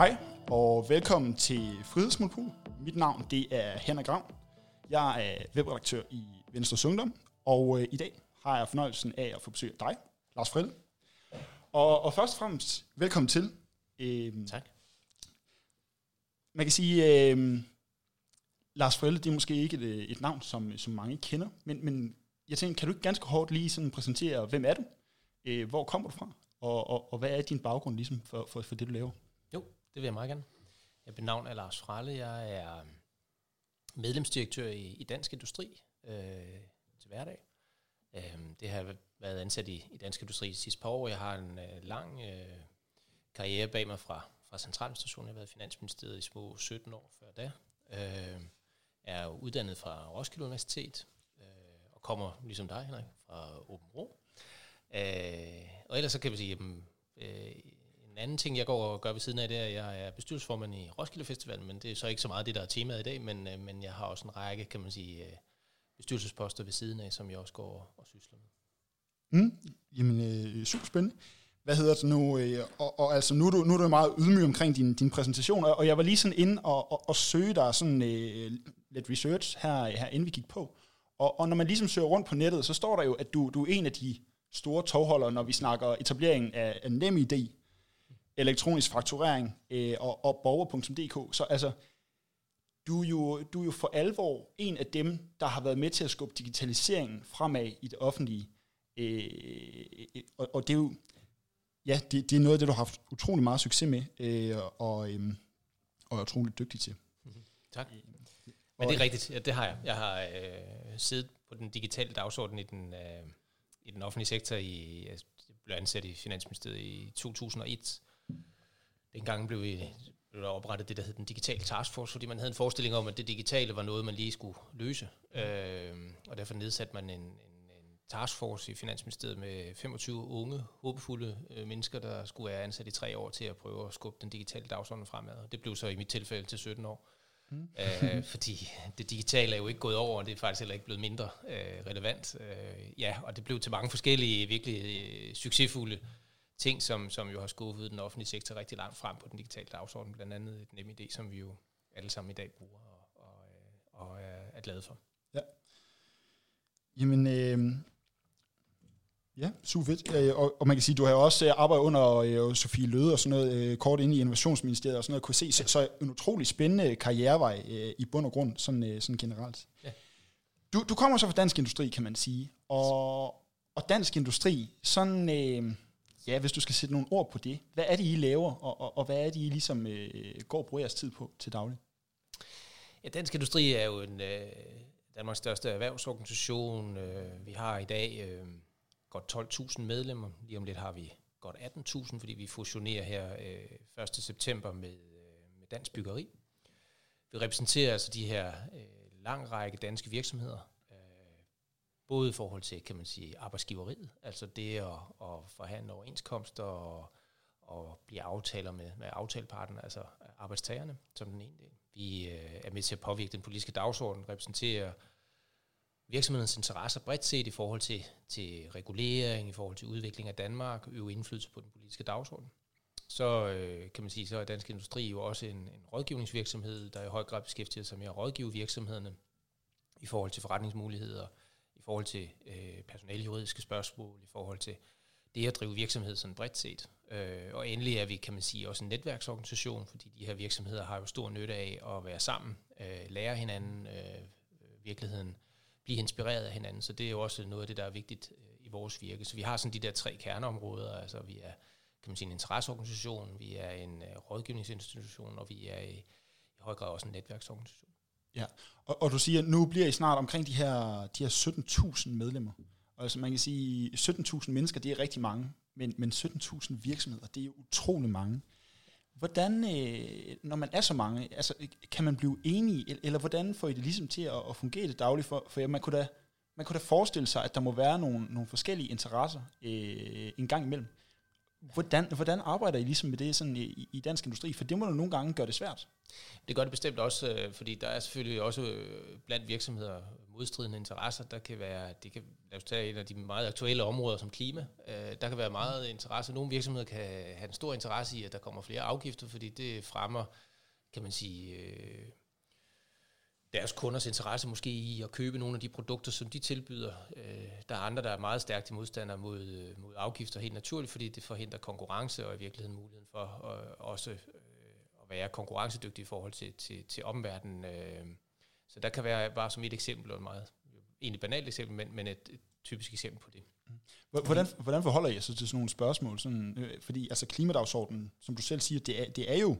Hej, og velkommen til Frihedsmonopol. Mit navn det er Henrik Ravn. Jeg er webredaktør i Venstre Ungdom, og øh, i dag har jeg fornøjelsen af at få besøg af dig, Lars Frille. Og, og først og fremmest, velkommen til. Øhm, tak. Man kan sige, øh, Lars Frille, det er måske ikke et, et navn, som, som mange kender, men, men jeg tænker, kan du ikke ganske hårdt lige sådan præsentere, hvem er du? Øh, hvor kommer du fra? Og, og, og hvad er din baggrund ligesom for, for, for det, du laver? Det vil jeg meget gerne. Jeg benavn er Lars Fralle. Jeg er øhm, medlemsdirektør i, i Dansk Industri øh, til hverdag. Øh, det har jeg været ansat i, i Dansk Industri de sidste par år. Jeg har en øh, lang øh, karriere bag mig fra, fra centraladministrationen. Jeg har været i Finansministeriet i små 17 år før da. Øh, er uddannet fra Roskilde Universitet øh, og kommer, ligesom dig, Henrik, fra Åben Rå. Øh, og ellers så kan vi sige, at øh, en anden ting, jeg går og gør ved siden af, det er, at jeg er bestyrelsesformand i Roskilde Festival, men det er så ikke så meget det, der er temaet i dag, men, øh, men jeg har også en række, kan man sige, øh, bestyrelsesposter ved siden af, som jeg også går og, og sysler med. Mm, jamen, øh, super spændende. Hvad hedder det nu? Øh, og, og altså, nu er, du, nu er du meget ydmyg omkring din, din præsentation, og jeg var lige sådan inde og, og, og søge dig sådan øh, lidt research her, her, inden vi gik på. Og, og når man ligesom søger rundt på nettet, så står der jo, at du, du er en af de store togholdere, når vi snakker etableringen af, af NemID, elektronisk fakturering øh, og, og borger.dk. Så altså, du er, jo, du er jo for alvor en af dem, der har været med til at skubbe digitaliseringen fremad i det offentlige. Øh, og, og det er jo, ja, det, det er noget af det, du har haft utrolig meget succes med, øh, og, øh, og er utrolig dygtig til. Mm-hmm. Tak. Men det er rigtigt, ja, det har jeg. Jeg har øh, siddet på den digitale dagsorden i den, øh, i den offentlige sektor. I, jeg blev ansat i Finansministeriet i 2001. Dengang blev, vi, blev der oprettet det, der hed den digitale taskforce, fordi man havde en forestilling om, at det digitale var noget, man lige skulle løse. Øh, og derfor nedsatte man en, en taskforce i Finansministeriet med 25 unge, håbefulde øh, mennesker, der skulle være ansat i tre år til at prøve at skubbe den digitale dagsorden fremad. Det blev så i mit tilfælde til 17 år. Mm. øh, fordi det digitale er jo ikke gået over, og det er faktisk heller ikke blevet mindre øh, relevant. Øh, ja, og det blev til mange forskellige, virkelig øh, succesfulde ting, som, som jo har skuffet den offentlige sektor rigtig langt frem på den digitale dagsorden, blandt andet et NemID, som vi jo alle sammen i dag bruger og, og, øh, og er, glade for. Ja. Jamen, øh, Ja, super fedt. Øh, og, og man kan sige, du har jo også øh, arbejdet under øh, Sofie Løde og sådan noget, kort inde i Innovationsministeriet og sådan noget, kunne se, så, så en utrolig spændende karrierevej i bund og grund, sådan, sådan generelt. Ja. Du, du kommer så fra Dansk Industri, kan man sige, og, og Dansk Industri, sådan, øh, ja, hvis du skal sætte nogle ord på det, hvad er det, I laver, og, og, og hvad er det, I ligesom øh, går og bruger jeres tid på til daglig? Ja, Dansk Industri er jo en øh, Danmarks største erhvervsorganisation. Øh, vi har i dag... Øh, godt 12.000 medlemmer. Lige om lidt har vi godt 18.000, fordi vi fusionerer her øh, 1. september med, øh, med Dansk Byggeri. Vi repræsenterer altså de her øh, lang række danske virksomheder, både i forhold til, kan man sige, arbejdsgiveriet, altså det at, at forhandle overenskomster og, og blive aftaler med, med aftaleparten, altså arbejdstagerne, som den ene del. Vi øh, er med til at påvirke den politiske dagsorden, repræsenterer virksomhedens interesser bredt set i forhold til, til regulering, i forhold til udvikling af Danmark, øve indflydelse på den politiske dagsorden. Så øh, kan man sige, så er Dansk Industri jo også en, en rådgivningsvirksomhed, der i høj grad beskæftiger sig med at rådgive virksomhederne i forhold til forretningsmuligheder, i forhold til øh, personaljuridiske spørgsmål, i forhold til det at drive virksomhed sådan bredt set. Øh, og endelig er vi, kan man sige, også en netværksorganisation, fordi de her virksomheder har jo stor nytte af at være sammen, øh, lære hinanden øh, virkeligheden, blive inspireret af hinanden. Så det er jo også noget af det, der er vigtigt øh, i vores virke. Så vi har sådan de der tre kerneområder. Altså vi er kan man sige, en interesseorganisation, vi er en øh, rådgivningsinstitution, og vi er i, i høj grad også en netværksorganisation. Ja, og, og du siger, at nu bliver I snart omkring de her, de her 17.000 medlemmer. Og altså man kan sige, 17.000 mennesker, det er rigtig mange, men, men 17.000 virksomheder, det er jo utrolig mange. Hvordan, øh, når man er så mange, altså, kan man blive enige, eller hvordan får I det ligesom til at, at fungere det dagligt? For, for man, kunne da, man kunne da forestille sig, at der må være nogle, nogle forskellige interesser øh, en gang imellem. Hvordan, hvordan arbejder I ligesom med det sådan i, i dansk industri? For det må jo nogle gange gøre det svært. Det gør det bestemt også, øh, fordi der er selvfølgelig også øh, blandt virksomheder modstridende interesser. Der kan være, det kan lad os tage en af de meget aktuelle områder som klima. Øh, der kan være meget interesse. Nogle virksomheder kan have en stor interesse i, at der kommer flere afgifter, fordi det fremmer, kan man sige, deres kunders interesse måske i at købe nogle af de produkter, som de tilbyder. Øh, der er andre, der er meget stærkt i modstandere mod, øh, mod afgifter, helt naturligt, fordi det forhindrer konkurrence og i virkeligheden muligheden for øh, også at være konkurrencedygtig i forhold til, til, til omverdenen. Så der kan være bare som et eksempel, og et meget egentlig banalt eksempel, men, men et, et typisk eksempel på det. Hvordan, hvordan forholder jeg så til sådan nogle spørgsmål? Sådan, øh, fordi altså klimadagsordenen, som du selv siger, det er, det er jo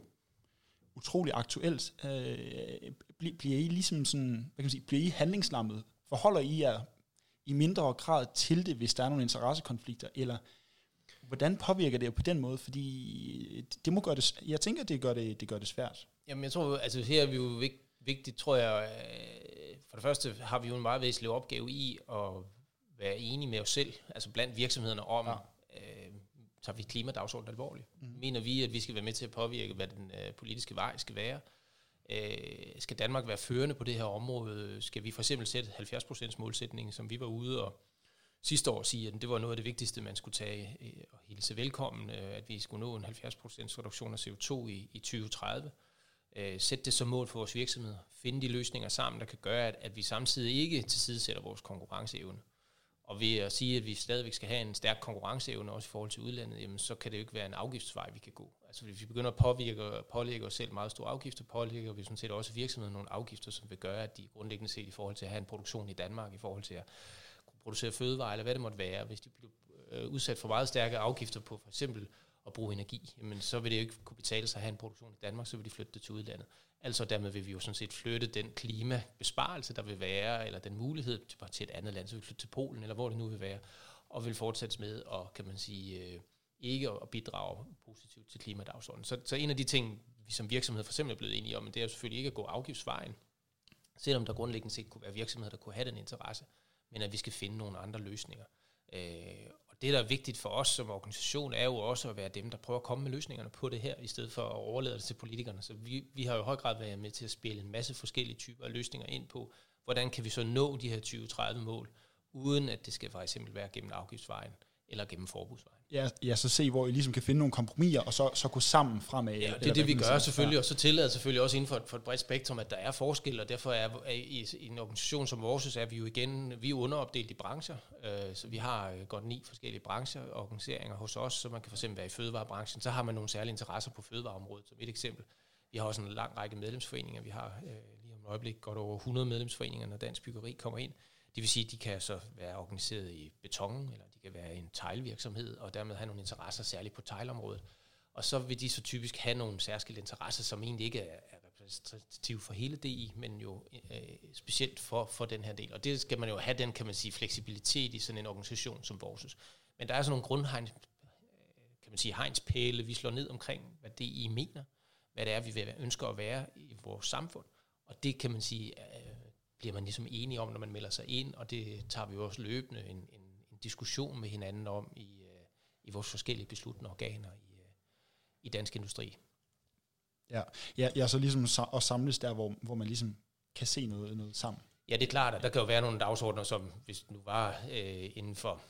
utrolig aktuelt. Øh, bliver I ligesom sådan, hvad kan man sige, bliver I handlingslammet? Forholder I jer i mindre grad til det, hvis der er nogle interessekonflikter, eller hvordan påvirker det på den måde? Fordi det må gøre det, jeg tænker, det gør det, det gør det svært. Jamen jeg tror, altså her er vi jo vigtigt, tror jeg, øh, for det første har vi jo en meget væsentlig opgave i at være enige med os selv, altså blandt virksomhederne om, ja. øh, tager vi klimadagsordenen alvorligt? Mm. Mener vi, at vi skal være med til at påvirke, hvad den øh, politiske vej skal være? Øh, skal Danmark være førende på det her område? Skal vi for eksempel sætte 70% målsætningen, som vi var ude og sidste år sige, at det var noget af det vigtigste, man skulle tage øh, og hilse velkommen, øh, at vi skulle nå en 70% reduktion af CO2 i, i 2030. Øh, sætte det som mål for vores virksomheder. Finde de løsninger sammen, der kan gøre, at, at vi samtidig ikke tilsidesætter vores konkurrenceevne. Og ved at sige, at vi stadigvæk skal have en stærk konkurrenceevne også i forhold til udlandet, jamen, så kan det jo ikke være en afgiftsvej, vi kan gå. Altså hvis vi begynder at påvirke, pålægge os selv meget store afgifter, pålægger vi sådan set også virksomheden nogle afgifter, som vil gøre, at de grundlæggende set i forhold til at have en produktion i Danmark, i forhold til at kunne producere fødevarer, eller hvad det måtte være, hvis de bliver øh, udsat for meget stærke afgifter på for eksempel at bruge energi, jamen så vil det jo ikke kunne betale sig at have en produktion i Danmark, så vil de flytte det til udlandet. Altså dermed vil vi jo sådan set flytte den klimabesparelse, der vil være, eller den mulighed til, til et andet land, så vil vi flytte til Polen, eller hvor det nu vil være, og vil fortsætte med at, kan man sige, øh, ikke at bidrage positivt til klimadagsordenen. Så, så en af de ting, vi som virksomhed for eksempel er blevet enige om, det er jo selvfølgelig ikke at gå afgiftsvejen, selvom der grundlæggende set kunne være virksomheder, der kunne have den interesse men at vi skal finde nogle andre løsninger. Øh, og det, der er vigtigt for os som organisation, er jo også at være dem, der prøver at komme med løsningerne på det her, i stedet for at overlade det til politikerne. Så vi, vi har jo i høj grad været med til at spille en masse forskellige typer af løsninger ind på, hvordan kan vi så nå de her 2030 mål, uden at det skal for eksempel være gennem afgiftsvejen eller gennem forbudsvejen. Ja, ja, så se, hvor I ligesom kan finde nogle kompromiser, og så, så gå sammen fremad. Ja, det er det, vi gør selvfølgelig, og så tillader selvfølgelig også inden for et, for et bredt spektrum, at der er forskel, og derfor er, er i, i en organisation som vores, er vi jo igen, vi er underopdelt i brancher, øh, så vi har øh, godt ni forskellige brancher, organiseringer hos os, så man kan for eksempel være i fødevarebranchen, så har man nogle særlige interesser på fødevareområdet, som et eksempel. Vi har også en lang række medlemsforeninger, vi har øh, lige om et øjeblik godt over 100 medlemsforeninger, når dansk byggeri kommer ind, det vil sige, at de kan så være organiseret i beton, eller de kan være en teglvirksomhed, og dermed have nogle interesser, særligt på teglområdet. Og så vil de så typisk have nogle særskilte interesser, som egentlig ikke er, er repræsentative for hele DI, men jo øh, specielt for, for den her del. Og det skal man jo have den, kan man sige, fleksibilitet i sådan en organisation som vores. Men der er sådan nogle grundhegns, øh, kan man sige, hegnspæle, vi slår ned omkring, hvad DI mener, hvad det er, vi ønsker at være i vores samfund. Og det kan man sige, bliver man ligesom enige om, når man melder sig ind, og det tager vi jo også løbende en, en, en diskussion med hinanden om i, uh, i vores forskellige besluttende organer i, uh, i dansk industri. Ja, ja, ja så ligesom at samles der, hvor, hvor man ligesom kan se noget, noget sammen. Ja, det er klart, at der kan jo være nogle dagsordner, som hvis det nu var øh, inden for,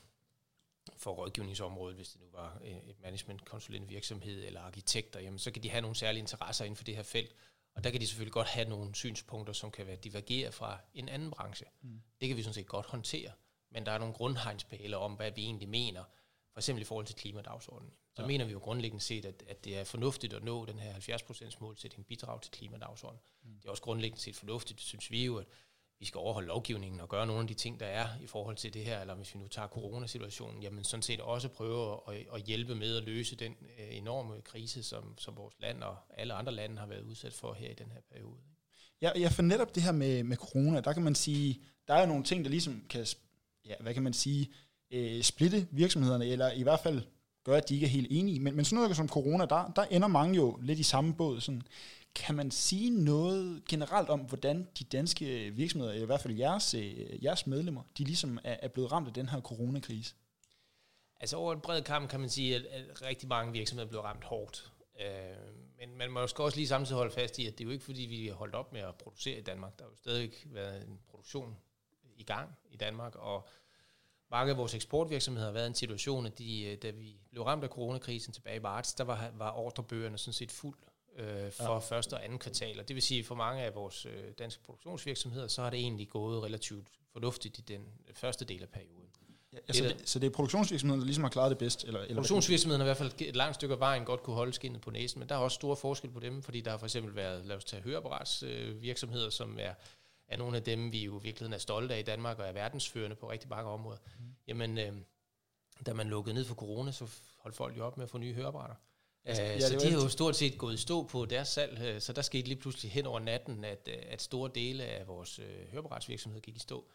for rådgivningsområdet, hvis det nu var øh, et management virksomhed eller arkitekter, jamen, så kan de have nogle særlige interesser inden for det her felt, og der kan de selvfølgelig godt have nogle synspunkter, som kan være divergere fra en anden branche. Mm. Det kan vi sådan set godt håndtere. Men der er nogle grundhegnspæle om, hvad vi egentlig mener, for eksempel i forhold til klimadagsordenen. Så ja. mener vi jo grundlæggende set, at, at det er fornuftigt at nå den her 70% målsætning bidrag til klimadagsordenen. Mm. Det er også grundlæggende set fornuftigt, synes vi jo, at vi skal overholde lovgivningen og gøre nogle af de ting, der er i forhold til det her, eller hvis vi nu tager coronasituationen, jamen sådan set også prøve at, at hjælpe med at løse den øh, enorme krise, som, som vores land og alle andre lande har været udsat for her i den her periode. Ja, jeg for netop det her med, med corona, der kan man sige, der er nogle ting, der ligesom kan, ja, hvad kan man sige, øh, splitte virksomhederne, eller i hvert fald gøre, at de ikke er helt enige. Men, men sådan noget som corona, der, der ender mange jo lidt i samme båd. Sådan. Kan man sige noget generelt om, hvordan de danske virksomheder, eller i hvert fald jeres, øh, jeres medlemmer, de ligesom er, er blevet ramt af den her coronakrise? Altså over en bred kamp kan man sige, at, at rigtig mange virksomheder blev ramt hårdt. Øh, men man må også lige samtidig holde fast i, at det er jo ikke fordi, vi har holdt op med at producere i Danmark. Der har jo stadig været en produktion i gang i Danmark, og mange af vores eksportvirksomheder har været i en situation, at de, øh, da vi blev ramt af coronakrisen tilbage i marts, der var, var ordrebøgerne sådan set fuld øh, for ja. første og anden kvartal. Og det vil sige, at for mange af vores øh, danske produktionsvirksomheder, så har det egentlig gået relativt fornuftigt i den første del af perioden. Ja, altså det, så det er produktionsvirksomheden, der ligesom har klaret det bedst? Eller, eller produktionsvirksomheden har i hvert fald et langt stykke af vejen godt kunne holde skinnet på næsen, men der er også store forskel på dem, fordi der har for eksempel været, lad os tage høreapparatsvirksomheder, virksomheder, som er, er nogle af dem, vi jo i virkeligheden er stolte af i Danmark og er verdensførende på rigtig mange områder. Mm. Jamen, øh, da man lukkede ned for corona, så holdt folk jo op med at få nye høreapparater. Altså, ja, så de har jo stort set gået i stå på deres salg, øh, så der skete lige pludselig hen over natten, at, øh, at store dele af vores øh, høreapparatsvirksomhed gik i stå.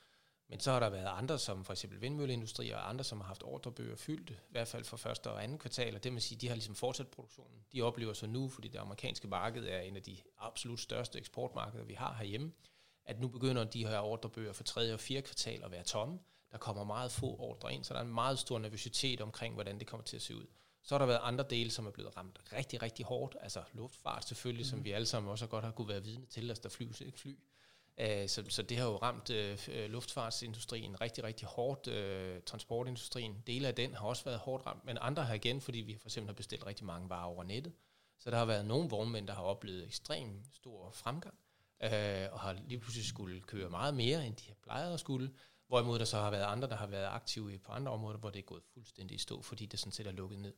Men så har der været andre, som for eksempel vindmølleindustri og andre, som har haft ordrebøger fyldt, i hvert fald for første og anden kvartal, og det vil sige, de har ligesom fortsat produktionen. De oplever så nu, fordi det amerikanske marked er en af de absolut største eksportmarkeder, vi har herhjemme, at nu begynder de her ordrebøger for tredje og fjerde kvartal at være tomme. Der kommer meget få ordre ind, så der er en meget stor nervøsitet omkring, hvordan det kommer til at se ud. Så har der været andre dele, som er blevet ramt rigtig, rigtig hårdt. Altså luftfart selvfølgelig, mm. som vi alle sammen også godt har kunne være vidne til, at der flyves ikke fly. Uh, så, så det har jo ramt uh, luftfartsindustrien rigtig, rigtig hårdt. Uh, transportindustrien, dele af den har også været hårdt ramt, men andre har igen, fordi vi for eksempel har bestilt rigtig mange varer over nettet. Så der har været nogle vognmænd, der har oplevet ekstrem stor fremgang, uh, og har lige pludselig skulle køre meget mere, end de har plejet at skulle. Hvorimod der så har været andre, der har været aktive på andre områder, hvor det er gået fuldstændig i stå, fordi det sådan set er lukket ned.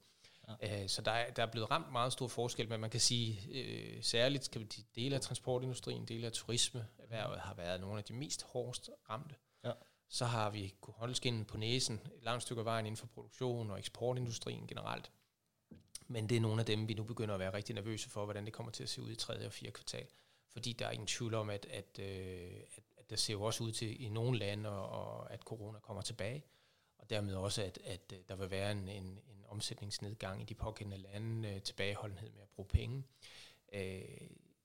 Ja. Øh, så der er, der er blevet ramt meget stor forskel, men man kan sige, øh, særligt kan de dele af transportindustrien, dele af turismeerhvervet har været nogle af de mest hårdest ramte. Ja. Så har vi kunne holde skinnen på næsen et langt stykke af vejen inden for produktion og eksportindustrien generelt. Men det er nogle af dem, vi nu begynder at være rigtig nervøse for, hvordan det kommer til at se ud i tredje og fjerde kvartal. Fordi der er ingen tvivl om, at, at, øh, at, at der ser jo også ud til i nogle lande, og, og at corona kommer tilbage. Og dermed også, at, at der vil være en, en, en omsætningsnedgang i de pågældende lande, øh, tilbageholdenhed med at bruge penge. Øh,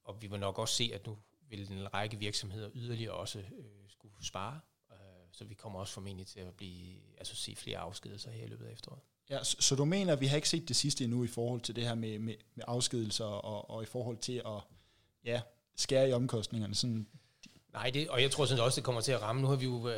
og vi vil nok også se, at nu vil en række virksomheder yderligere også øh, skulle spare, øh, så vi kommer også formentlig til at blive, altså se flere afskedelser her i løbet af efteråret. Ja, så, så du mener, at vi har ikke set det sidste endnu i forhold til det her med, med, med afskedelser og, og i forhold til at ja, skære i omkostningerne? Sådan. Nej, det, og jeg tror sådan også, det kommer til at ramme. Nu har vi jo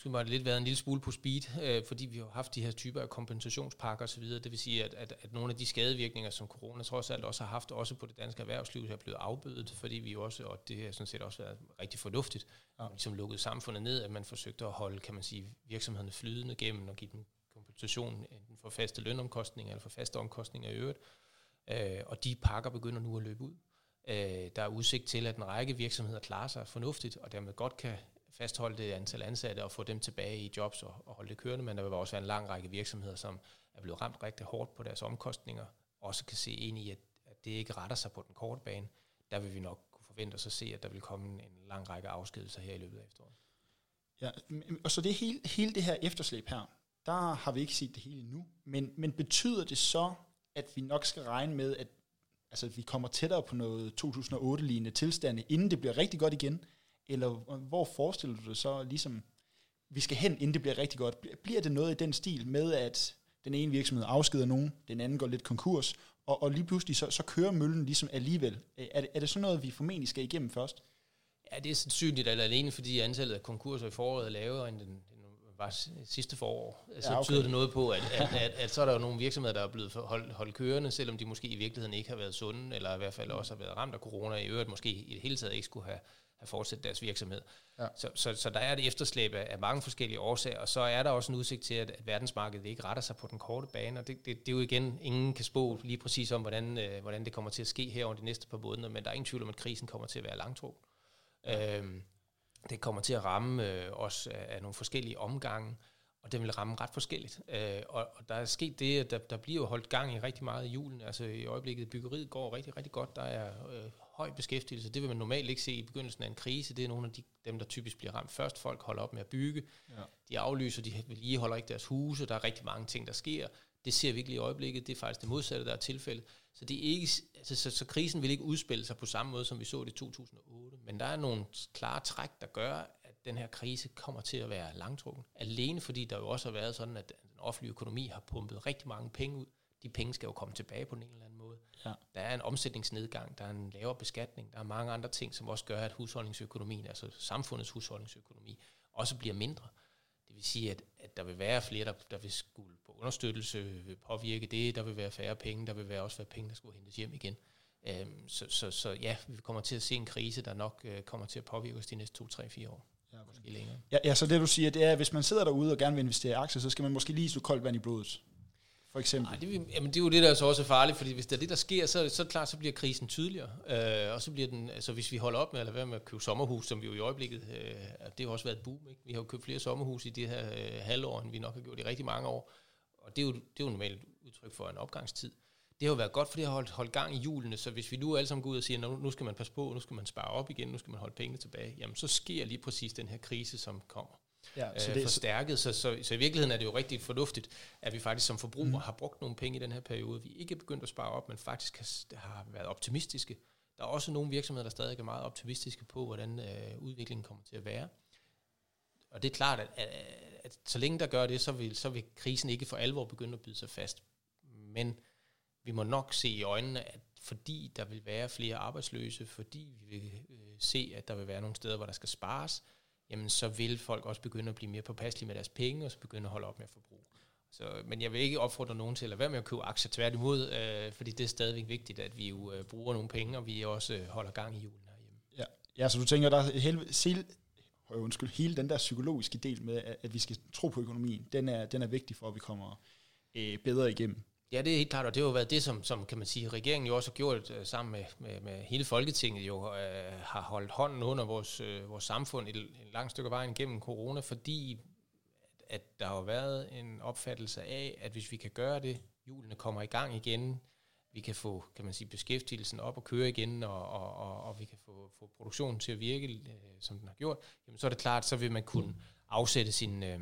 undskyld mig, lidt været en lille smule på speed, øh, fordi vi har haft de her typer af kompensationspakker osv. Det vil sige, at, at, at nogle af de skadevirkninger, som corona trods alt også har haft, også på det danske erhvervsliv, er blevet afbødet, fordi vi også, og det har sådan set også været rigtig fornuftigt, ja. ligesom lukket samfundet ned, at man forsøgte at holde, kan man sige, virksomhederne flydende gennem og give dem kompensation enten for faste lønomkostninger eller for faste omkostninger i øvrigt. Øh, og de pakker begynder nu at løbe ud. Øh, der er udsigt til, at en række virksomheder klarer sig fornuftigt, og dermed godt kan fastholde det antal ansatte og få dem tilbage i jobs og, og holde det kørende, men der vil også være en lang række virksomheder, som er blevet ramt rigtig hårdt på deres omkostninger, også kan se ind i, at, at det ikke retter sig på den korte bane. Der vil vi nok kunne forvente os at se, at der vil komme en lang række afskedelser her i løbet af efteråret. Ja, og så det hele, hele det her efterslæb her, der har vi ikke set det hele endnu, men, men betyder det så, at vi nok skal regne med, at altså, vi kommer tættere på noget 2008-lignende tilstande, inden det bliver rigtig godt igen? Eller hvor forestiller du dig så ligesom, vi skal hen, inden det bliver rigtig godt? Bliver det noget i den stil med, at den ene virksomhed afskeder nogen, den anden går lidt konkurs, og, og lige pludselig så, så kører møllen ligesom alligevel. Er det, er det sådan noget, vi formentlig skal igennem først? Ja, det er sandsynligt, eller alene fordi antallet af konkurser i foråret er lavere, end den, var sidste forår, så ja, okay. tyder det noget på, at, at, at, at så er der jo nogle virksomheder, der er blevet holdt, holdt kørende, selvom de måske i virkeligheden ikke har været sunde, eller i hvert fald også har været ramt af corona, i øvrigt måske i det hele taget ikke skulle have, have fortsat deres virksomhed. Ja. Så, så, så der er et efterslæb af, af mange forskellige årsager, og så er der også en udsigt til, at, at verdensmarkedet ikke retter sig på den korte bane, og det, det, det er jo igen, ingen kan spå lige præcis om, hvordan, øh, hvordan det kommer til at ske her over de næste par måneder, men der er ingen tvivl om, at krisen kommer til at være langtro. Ja. Øhm, det kommer til at ramme øh, os af, af nogle forskellige omgange, og den vil ramme ret forskelligt. Øh, og, og der er sket det, at der, der bliver holdt gang i rigtig meget i julen. Altså i øjeblikket, byggeriet går rigtig, rigtig godt. Der er øh, høj beskæftigelse. Det vil man normalt ikke se i begyndelsen af en krise. Det er nogle af de, dem, der typisk bliver ramt først. Folk holder op med at bygge. Ja. De aflyser, de vedligeholder ikke deres huse. Der er rigtig mange ting, der sker. Det ser vi ikke i øjeblikket. Det er faktisk det modsatte, der er tilfældet. Så, det er ikke, altså, så, så krisen vil ikke udspille sig på samme måde, som vi så det i 2008. Men der er nogle klare træk, der gør, at den her krise kommer til at være langtrukken. Alene fordi der jo også har været sådan, at den offentlige økonomi har pumpet rigtig mange penge ud. De penge skal jo komme tilbage på en eller anden måde. Ja. Der er en omsætningsnedgang, der er en lavere beskatning, der er mange andre ting, som også gør, at husholdningsøkonomien, altså samfundets husholdningsøkonomi, også bliver mindre. Det vil sige, at, at der vil være flere, der, der vil skulle på understøttelse, vil påvirke det, der vil være færre penge, der vil være også være penge, der skal hentes hjem igen. Øhm, så, så, så ja, vi kommer til at se en krise, der nok øh, kommer til at påvirke os de næste to, tre, fire år. Længere. Ja, ja, så det du siger, det er, at hvis man sidder derude og gerne vil investere i aktier, så skal man måske lige så koldt vand i blodet for eksempel? Nej, det, jamen, det er jo det, der så også er farligt, fordi hvis det er det, der sker, så, så klart, så bliver krisen tydeligere. Øh, og så bliver den, altså hvis vi holder op med at lade være med at købe sommerhus, som vi jo i øjeblikket, øh, det har også været et boom, ikke? Vi har jo købt flere sommerhus i det her øh, halvår, end vi nok har gjort i rigtig mange år. Og det er jo, det er jo normalt udtryk for en opgangstid. Det har jo været godt, for det har holdt, holdt gang i julene, så hvis vi nu alle sammen går ud og siger, nu, skal man passe på, nu skal man spare op igen, nu skal man holde pengene tilbage, jamen så sker lige præcis den her krise, som kommer ja, så øh, det er forstærket. Så, så, så i virkeligheden er det jo rigtig fornuftigt, at vi faktisk som forbrugere mm. har brugt nogle penge i den her periode. Vi ikke er begyndt at spare op, men faktisk har, har været optimistiske. Der er også nogle virksomheder, der stadig er meget optimistiske på, hvordan øh, udviklingen kommer til at være. Og det er klart, at, at, at så længe der gør det, så vil, så vil krisen ikke for alvor begynde at byde sig fast. Men vi må nok se i øjnene, at fordi der vil være flere arbejdsløse, fordi vi vil øh, se, at der vil være nogle steder, hvor der skal spares, jamen så vil folk også begynde at blive mere påpasselige med deres penge, og så begynde at holde op med at forbruge. Så, men jeg vil ikke opfordre nogen til at være med at købe aktier tværtimod, øh, fordi det er stadigvæk vigtigt, at vi jo øh, bruger nogle penge, og vi også øh, holder gang i julen herhjemme. Ja. ja, så du tænker, der er hele, hele, øh, undskyld, hele den der psykologiske del med, at, at vi skal tro på økonomien, den er, den er vigtig for, at vi kommer øh, bedre igennem. Ja, det er helt klart, og det har jo været det, som, som kan man sige, regeringen jo også har gjort øh, sammen med, med, med hele Folketinget, jo øh, har holdt hånden under vores, øh, vores samfund et, et langt stykke vejen gennem corona, fordi at, der har været en opfattelse af, at hvis vi kan gøre det, julene kommer i gang igen, vi kan få kan man sige, beskæftigelsen op og køre igen, og, og, og, og vi kan få, få produktionen til at virke, øh, som den har gjort, jamen, så er det klart, så vil man kunne afsætte sin... Øh,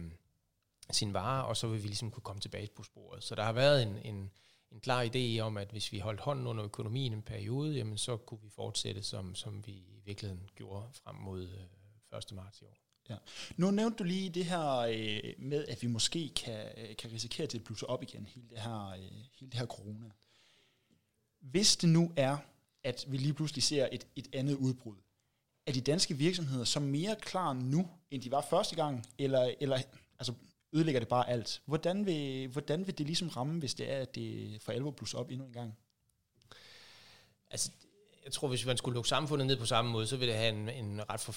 sine varer, og så vil vi ligesom kunne komme tilbage på sporet. Så der har været en, en, en klar idé om, at hvis vi holdt hånden under økonomien en periode, jamen så kunne vi fortsætte, som, som vi i virkeligheden gjorde frem mod øh, 1. marts i år. Ja. Nu nævnte du lige det her øh, med, at vi måske kan, øh, kan risikere til at blusse op igen, hele det, her, øh, hele det her corona. Hvis det nu er, at vi lige pludselig ser et, et andet udbrud, er de danske virksomheder så mere klar nu, end de var første gang, eller, eller altså, ødelægger det bare alt. Hvordan vil, hvordan vil det ligesom ramme, hvis det er, at det for alvor plus op endnu en gang? Altså, jeg tror, hvis man skulle lukke samfundet ned på samme måde, så ville det have en, en ret for,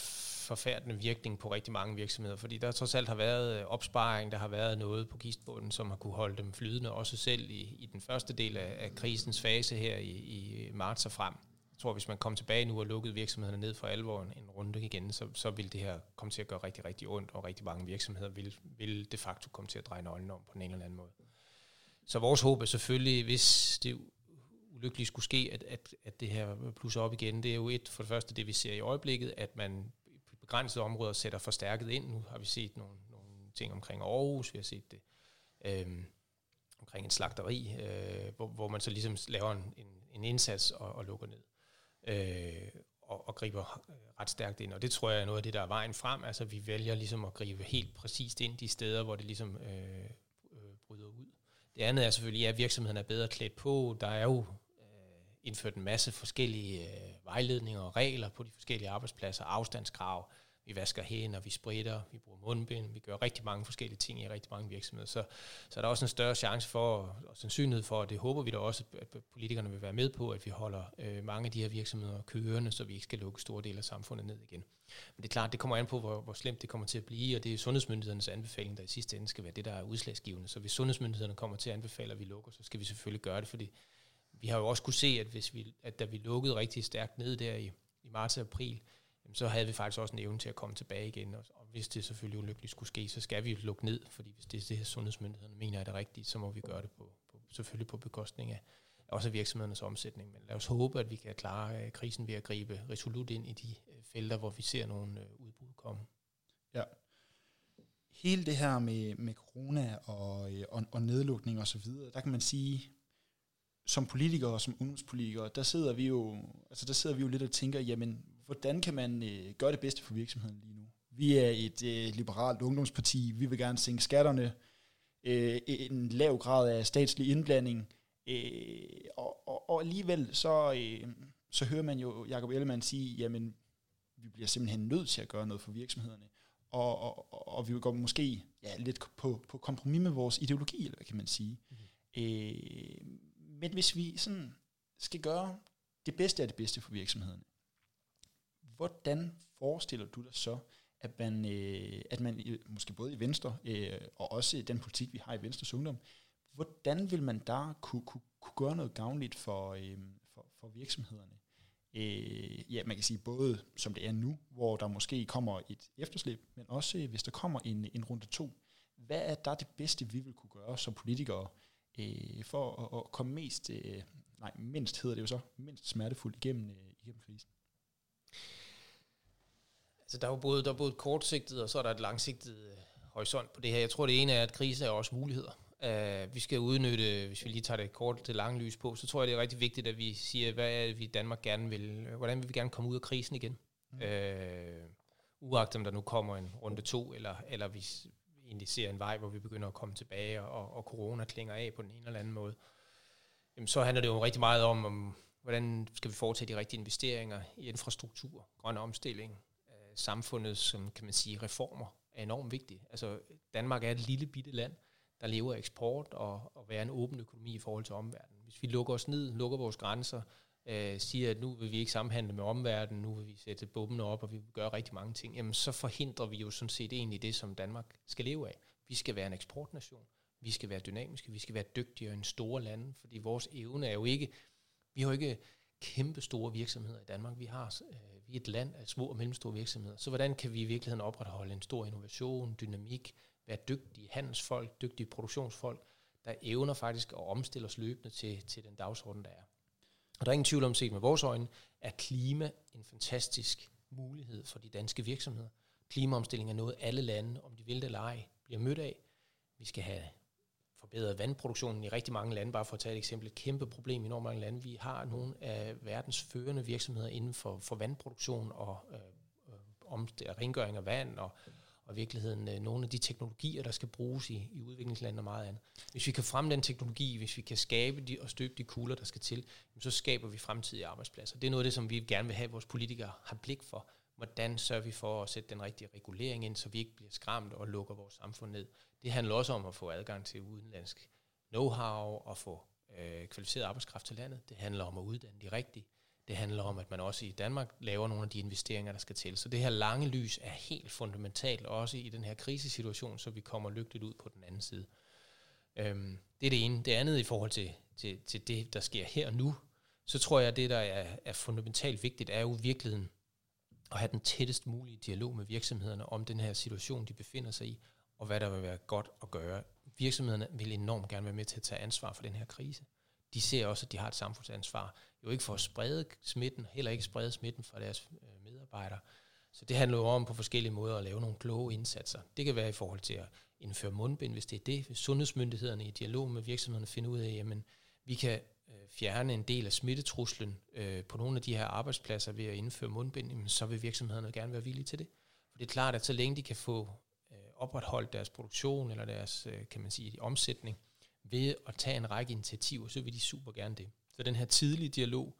forfærdende virkning på rigtig mange virksomheder, fordi der trods alt har været øh, opsparing, der har været noget på kistbunden, som har kunne holde dem flydende, også selv i, i den første del af, af krisens fase her i, i marts og frem tror, hvis man kom tilbage nu og lukkede virksomhederne ned for alvor en, runde igen, så, så vil det her komme til at gøre rigtig, rigtig ondt, og rigtig mange virksomheder vil, vil de facto komme til at dreje nøglen om på en eller anden måde. Så vores håb er selvfølgelig, hvis det ulykkeligt skulle ske, at, at, at det her plusser op igen, det er jo et for det første det, vi ser i øjeblikket, at man på begrænsede områder sætter forstærket ind. Nu har vi set nogle, nogle ting omkring Aarhus, vi har set det øhm, omkring en slagteri, øh, hvor, hvor man så ligesom laver en, en, en indsats og, og lukker ned øh, og, og griber ret stærkt ind. Og det tror jeg er noget af det, der er vejen frem. Altså vi vælger ligesom at gribe helt præcist ind de steder, hvor det ligesom øh, øh bryder ud. Det andet er selvfølgelig, at virksomheden er bedre klædt på. Der er jo øh, indført en masse forskellige øh, vejledninger og regler på de forskellige arbejdspladser, afstandskrav, vi vasker hænder, vi spritter, vi bruger mundbind, vi gør rigtig mange forskellige ting i rigtig mange virksomheder. Så, så er der også en større chance for, og sandsynlighed for, og det håber vi da også, at politikerne vil være med på, at vi holder øh, mange af de her virksomheder kørende, så vi ikke skal lukke store dele af samfundet ned igen. Men det er klart, det kommer an på, hvor, hvor slemt det kommer til at blive, og det er sundhedsmyndighedernes anbefaling, der i sidste ende skal være det, der er udslagsgivende. Så hvis sundhedsmyndighederne kommer til at anbefale, at vi lukker, så skal vi selvfølgelig gøre det, fordi vi har jo også kunne se, at, hvis vi, at da vi lukkede rigtig stærkt ned der i, i marts og april, så havde vi faktisk også en evne til at komme tilbage igen. Og, og hvis det selvfølgelig ulykkeligt skulle ske, så skal vi lukke ned, fordi hvis det er det her sundhedsmyndighederne mener er det rigtigt, så må vi gøre det på, på selvfølgelig på bekostning af også virksomhedernes omsætning. Men lad os håbe, at vi kan klare øh, krisen ved at gribe resolut ind i de øh, felter, hvor vi ser nogle øh, udbrud komme. Ja. Hele det her med, med corona og, og, og nedlukning og så videre, der kan man sige, som politikere og som ungdomspolitikere, der sidder vi jo, altså der sidder vi jo lidt og tænker, jamen, hvordan kan man øh, gøre det bedste for virksomheden lige nu? Vi er et øh, liberalt ungdomsparti. Vi vil gerne sænke skatterne. Øh, en lav grad af statslig indblanding. Øh, og, og, og alligevel så, øh, så hører man jo Jacob Ellemann sige, jamen vi bliver simpelthen nødt til at gøre noget for virksomhederne. Og, og, og vi går måske ja, lidt på, på kompromis med vores ideologi, eller hvad kan man sige. Mm-hmm. Øh, men hvis vi sådan skal gøre det bedste af det bedste for virksomhederne, hvordan forestiller du dig så, at man, øh, at man måske både i Venstre, øh, og også den politik, vi har i Venstres Ungdom, hvordan vil man der kunne, kunne, kunne gøre noget gavnligt for, øh, for, for virksomhederne? Øh, ja, man kan sige både som det er nu, hvor der måske kommer et efterslæb, men også øh, hvis der kommer en, en runde to. Hvad er der det bedste, vi vil kunne gøre som politikere, øh, for at, at komme mest, øh, nej, mindst hedder det jo så, mindst smertefuldt igennem, øh, igennem krisen? Altså, der er jo både, der er både kortsigtet, og så er der et langsigtet øh, horisont på det her. Jeg tror, det ene er, at krise er også muligheder. Uh, vi skal udnytte, hvis vi lige tager det kort til lange lys på, så tror jeg, det er rigtig vigtigt, at vi siger, hvad er det, vi i Danmark gerne vil, hvordan vil vi gerne komme ud af krisen igen? Mm. Uh, uagtet om der nu kommer en runde to, eller, eller vi egentlig ser en vej, hvor vi begynder at komme tilbage, og, og corona klinger af på den ene eller anden måde, jamen, så handler det jo rigtig meget om, om, hvordan skal vi foretage de rigtige investeringer i infrastruktur, grøn omstilling, samfundet, som kan man sige, reformer er enormt vigtige. Altså, Danmark er et lille bitte land, der lever af eksport og, og være en åben økonomi i forhold til omverdenen. Hvis vi lukker os ned, lukker vores grænser, øh, siger, at nu vil vi ikke samhandle med omverdenen, nu vil vi sætte bombene op, og vi vil gøre rigtig mange ting, jamen så forhindrer vi jo sådan set egentlig det, som Danmark skal leve af. Vi skal være en eksportnation, vi skal være dynamiske, vi skal være dygtigere end store lande, fordi vores evne er jo ikke, vi har jo ikke kæmpe store virksomheder i Danmark. Vi har øh, vi er et land af små og mellemstore virksomheder. Så hvordan kan vi i virkeligheden opretholde en stor innovation, dynamik, være dygtige handelsfolk, dygtige produktionsfolk, der evner faktisk at omstille os løbende til, til den dagsorden, der er. Og der er ingen tvivl om, set med vores øjne, at klima en fantastisk mulighed for de danske virksomheder. Klimaomstilling er noget, alle lande, om de vil det eller ej, bliver mødt af. Vi skal have forbedret vandproduktionen i rigtig mange lande, bare for at tage et eksempel, et kæmpe problem i enormt mange lande. Vi har nogle af verdens førende virksomheder inden for, for vandproduktion og øh, øh om, øh, rengøring af vand og og i virkeligheden øh, nogle af de teknologier, der skal bruges i, i udviklingslandene og meget andet. Hvis vi kan fremme den teknologi, hvis vi kan skabe de, og støbe de kugler, der skal til, så skaber vi fremtidige arbejdspladser. Det er noget af det, som vi gerne vil have, at vores politikere har blik for. Hvordan sørger vi for at sætte den rigtige regulering ind, så vi ikke bliver skræmt og lukker vores samfund ned. Det handler også om at få adgang til udenlandsk know-how og få øh, kvalificeret arbejdskraft til landet. Det handler om at uddanne de rigtige. Det handler om, at man også i Danmark laver nogle af de investeringer, der skal til. Så det her lange lys er helt fundamentalt, også i den her krisesituation, så vi kommer lykkeligt ud på den anden side. Øhm, det er det ene. Det andet i forhold til, til, til det, der sker her og nu, så tror jeg, at det, der er, er fundamentalt vigtigt, er jo virkeligheden at have den tættest mulige dialog med virksomhederne om den her situation, de befinder sig i, og hvad der vil være godt at gøre. Virksomhederne vil enormt gerne være med til at tage ansvar for den her krise de ser også, at de har et samfundsansvar. Jo ikke for at sprede smitten, heller ikke sprede smitten fra deres øh, medarbejdere. Så det handler jo om på forskellige måder at lave nogle kloge indsatser. Det kan være i forhold til at indføre mundbind, hvis det er det. Hvis sundhedsmyndighederne i dialog med virksomhederne finder ud af, jamen vi kan øh, fjerne en del af smittetruslen øh, på nogle af de her arbejdspladser ved at indføre mundbind, jamen, så vil virksomhederne gerne være villige til det. For det er klart, at så længe de kan få opretholdt deres produktion eller deres, øh, kan man sige, omsætning, ved at tage en række initiativer, så vil de super gerne det. Så den her tidlige dialog,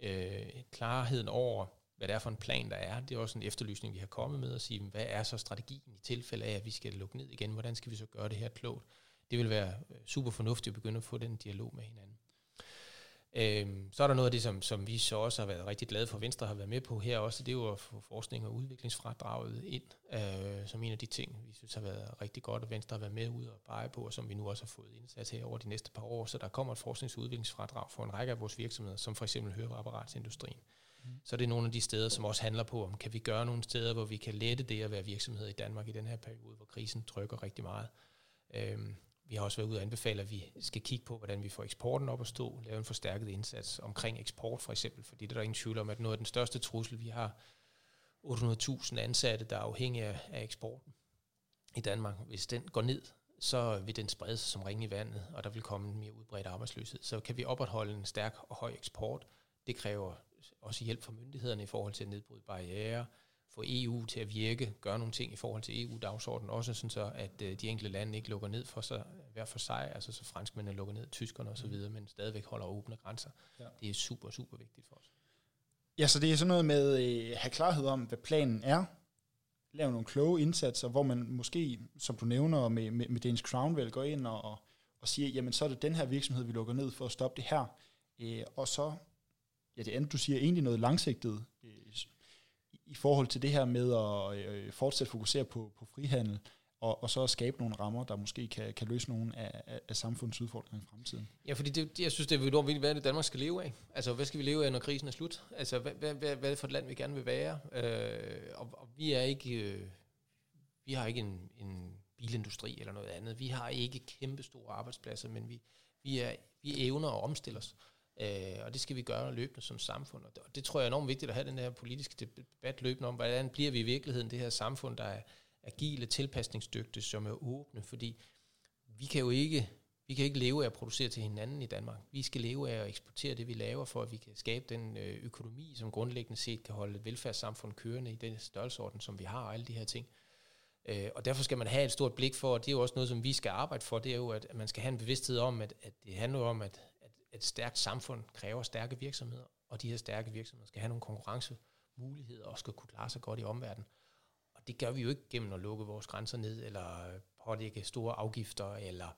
øh, klarheden over, hvad det er for en plan, der er, det er også en efterlysning, vi har kommet med, at sige, hvad er så strategien i tilfælde af, at vi skal lukke ned igen, hvordan skal vi så gøre det her klogt? Det vil være øh, super fornuftigt at begynde at få den dialog med hinanden. Øhm, så er der noget af det, som, som vi så også har været rigtig glade for, Venstre har været med på her også, det er jo at få forskning og udviklingsfradraget ind, øh, som en af de ting, vi synes har været rigtig godt, at Venstre har været med ud og bare på, og som vi nu også har fået indsat her over de næste par år. Så der kommer et forsknings- og udviklingsfradrag for en række af vores virksomheder, som for eksempel høreapparatsindustrien. Mm. Så det er nogle af de steder, som også handler på, om kan vi gøre nogle steder, hvor vi kan lette det at være virksomhed i Danmark i den her periode, hvor krisen trykker rigtig meget. Øhm, vi har også været ude og anbefale, at vi skal kigge på, hvordan vi får eksporten op at stå, lave en forstærket indsats omkring eksport for eksempel, fordi det er der ingen tvivl om, at noget af den største trussel, vi har 800.000 ansatte, der er afhængige af eksporten i Danmark. Hvis den går ned, så vil den sprede sig som ring i vandet, og der vil komme en mere udbredt arbejdsløshed. Så kan vi opretholde en stærk og høj eksport. Det kræver også hjælp fra myndighederne i forhold til at nedbryde barriere, få EU til at virke, gøre nogle ting i forhold til EU-dagsordenen, også sådan så, at øh, de enkelte lande ikke lukker ned for sig, hver for sig, altså så franskmændene lukker ned, tyskerne osv., mm. men stadigvæk holder åbne grænser. Ja. Det er super, super vigtigt for os. Ja, så det er sådan noget med at øh, have klarhed om, hvad planen er, lave nogle kloge indsatser, hvor man måske, som du nævner med, med, med Danish Crown, vel går ind og, og, og siger, jamen så er det den her virksomhed, vi lukker ned for at stoppe det her. Øh, og så, ja det andet du siger, egentlig noget langsigtet øh, i forhold til det her med at øh, fokusere på, på frihandel, og, og så skabe nogle rammer, der måske kan, kan løse nogle af, af, af samfundets udfordringer i fremtiden. Ja, fordi det, jeg synes, det er enormt vigtigt, hvad er det Danmark skal leve af? Altså, hvad skal vi leve af, når krisen er slut? Altså, hvad, hvad, hvad, hvad er det for et land, vi gerne vil være? Øh, og, og vi er ikke... Øh, vi har ikke en, en bilindustri eller noget andet. Vi har ikke kæmpe store arbejdspladser, men vi, vi, er, vi evner at omstille os. Øh, og det skal vi gøre løbende som samfund. Og det, og det tror jeg er enormt vigtigt at have den her politiske debat løbende om, hvordan bliver vi i virkeligheden det her samfund, der er agile, tilpasningsdygtige, som er åbne, fordi vi kan jo ikke, vi kan ikke leve af at producere til hinanden i Danmark. Vi skal leve af at eksportere det, vi laver, for at vi kan skabe den øh, økonomi, som grundlæggende set kan holde et velfærdssamfund kørende i den størrelsesorden, som vi har, og alle de her ting. Øh, og derfor skal man have et stort blik for, og det er jo også noget, som vi skal arbejde for, det er jo, at man skal have en bevidsthed om, at, at det handler om, at et stærkt samfund kræver stærke virksomheder, og de her stærke virksomheder skal have nogle konkurrencemuligheder og skal kunne klare sig godt i omverdenen det gør vi jo ikke gennem at lukke vores grænser ned, eller pålægge store afgifter, eller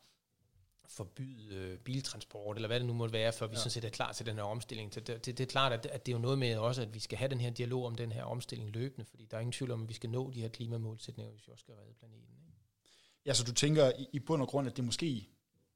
forbyde øh, biltransport, eller hvad det nu måtte være, før vi ja. sådan set er klar til den her omstilling. Det, det, det er klart, at, at det er jo noget med også, at vi skal have den her dialog om den her omstilling løbende, fordi der er ingen tvivl om, at vi skal nå de her klimamålsætninger, hvis vi også skal redde planeten. Ikke? Ja, så du tænker i, i bund og grund, at det måske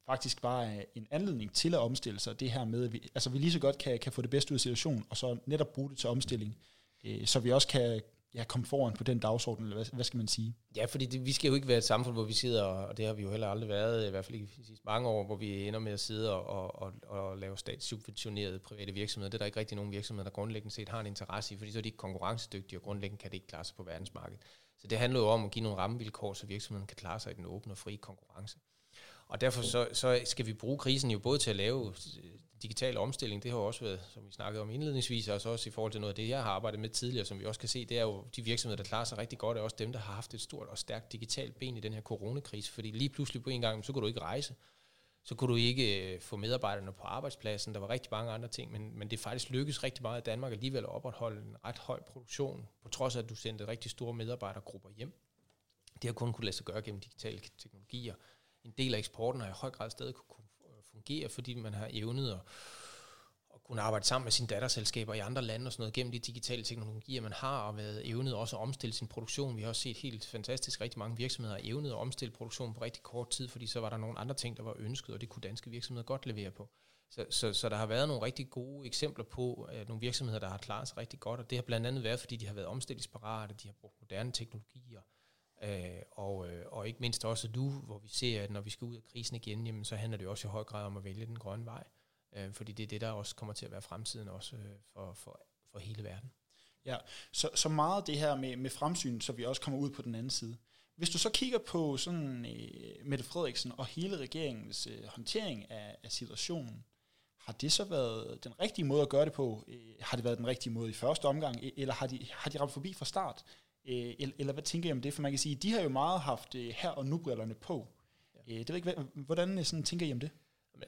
faktisk bare er øh, en anledning til at omstille sig, det her med, at vi, altså vi lige så godt kan, kan få det bedste ud af situationen, og så netop bruge det til omstilling, øh, så vi også kan, ja, komme foran på den dagsorden, eller hvad, hvad skal man sige? Ja, fordi det, vi skal jo ikke være et samfund, hvor vi sidder, og det har vi jo heller aldrig været, i hvert fald i de sidste mange år, hvor vi ender med at sidde og, og, og, og lave statssubventionerede private virksomheder. Det er der ikke rigtig nogen virksomheder, der grundlæggende set har en interesse i, fordi så er de ikke konkurrencedygtige, og grundlæggende kan det ikke klare sig på verdensmarkedet. Så det handler jo om at give nogle rammevilkår, så virksomheden kan klare sig i den åbne og frie konkurrence. Og derfor så, så skal vi bruge krisen jo både til at lave digital omstilling, det har jo også været, som vi snakkede om indledningsvis, altså også i forhold til noget af det, jeg har arbejdet med tidligere, som vi også kan se, det er jo de virksomheder, der klarer sig rigtig godt, er også dem, der har haft et stort og stærkt digitalt ben i den her coronakrise, fordi lige pludselig på en gang, så kunne du ikke rejse, så kunne du ikke øh, få medarbejderne på arbejdspladsen, der var rigtig mange andre ting, men, men det faktisk lykkedes rigtig meget i Danmark alligevel at opretholde en ret høj produktion, på trods af, at du sendte rigtig store medarbejdergrupper hjem. Det har kun kunne lade sig gøre gennem digitale teknologier. En del af eksporten har i høj grad stadig kunne øh, fungere, fordi man har evnet at, at kunne arbejde sammen med sine datterselskaber i andre lande og sådan noget, gennem de digitale teknologier, man har, og været evnet også at omstille sin produktion. Vi har også set helt fantastisk, rigtig mange virksomheder har evnet at omstille produktionen på rigtig kort tid, fordi så var der nogle andre ting, der var ønsket, og det kunne danske virksomheder godt levere på. Så, så, så der har været nogle rigtig gode eksempler på at nogle virksomheder, der har klaret sig rigtig godt, og det har blandt andet været, fordi de har været omstillingsparate, de har brugt moderne teknologier, Øh, Øh, øh, og ikke mindst også nu, hvor vi ser, at når vi skal ud af krisen igen, jamen, så handler det også i høj grad om at vælge den grønne vej. Øh, fordi det er det, der også kommer til at være fremtiden også øh, for, for, for hele verden. Ja, så, så meget det her med, med fremsyn, så vi også kommer ud på den anden side. Hvis du så kigger på sådan øh, Mette Frederiksen og hele regeringens øh, håndtering af, af situationen, har det så været den rigtige måde at gøre det på? Øh, har det været den rigtige måde i første omgang, e- eller har de, har de ramt forbi fra start? Øh, eller hvad tænker I om det? For man kan sige, de har jo meget haft øh, her og nu-brillerne på. Ja. Øh, det ved ikke, hvordan sådan, tænker I om det?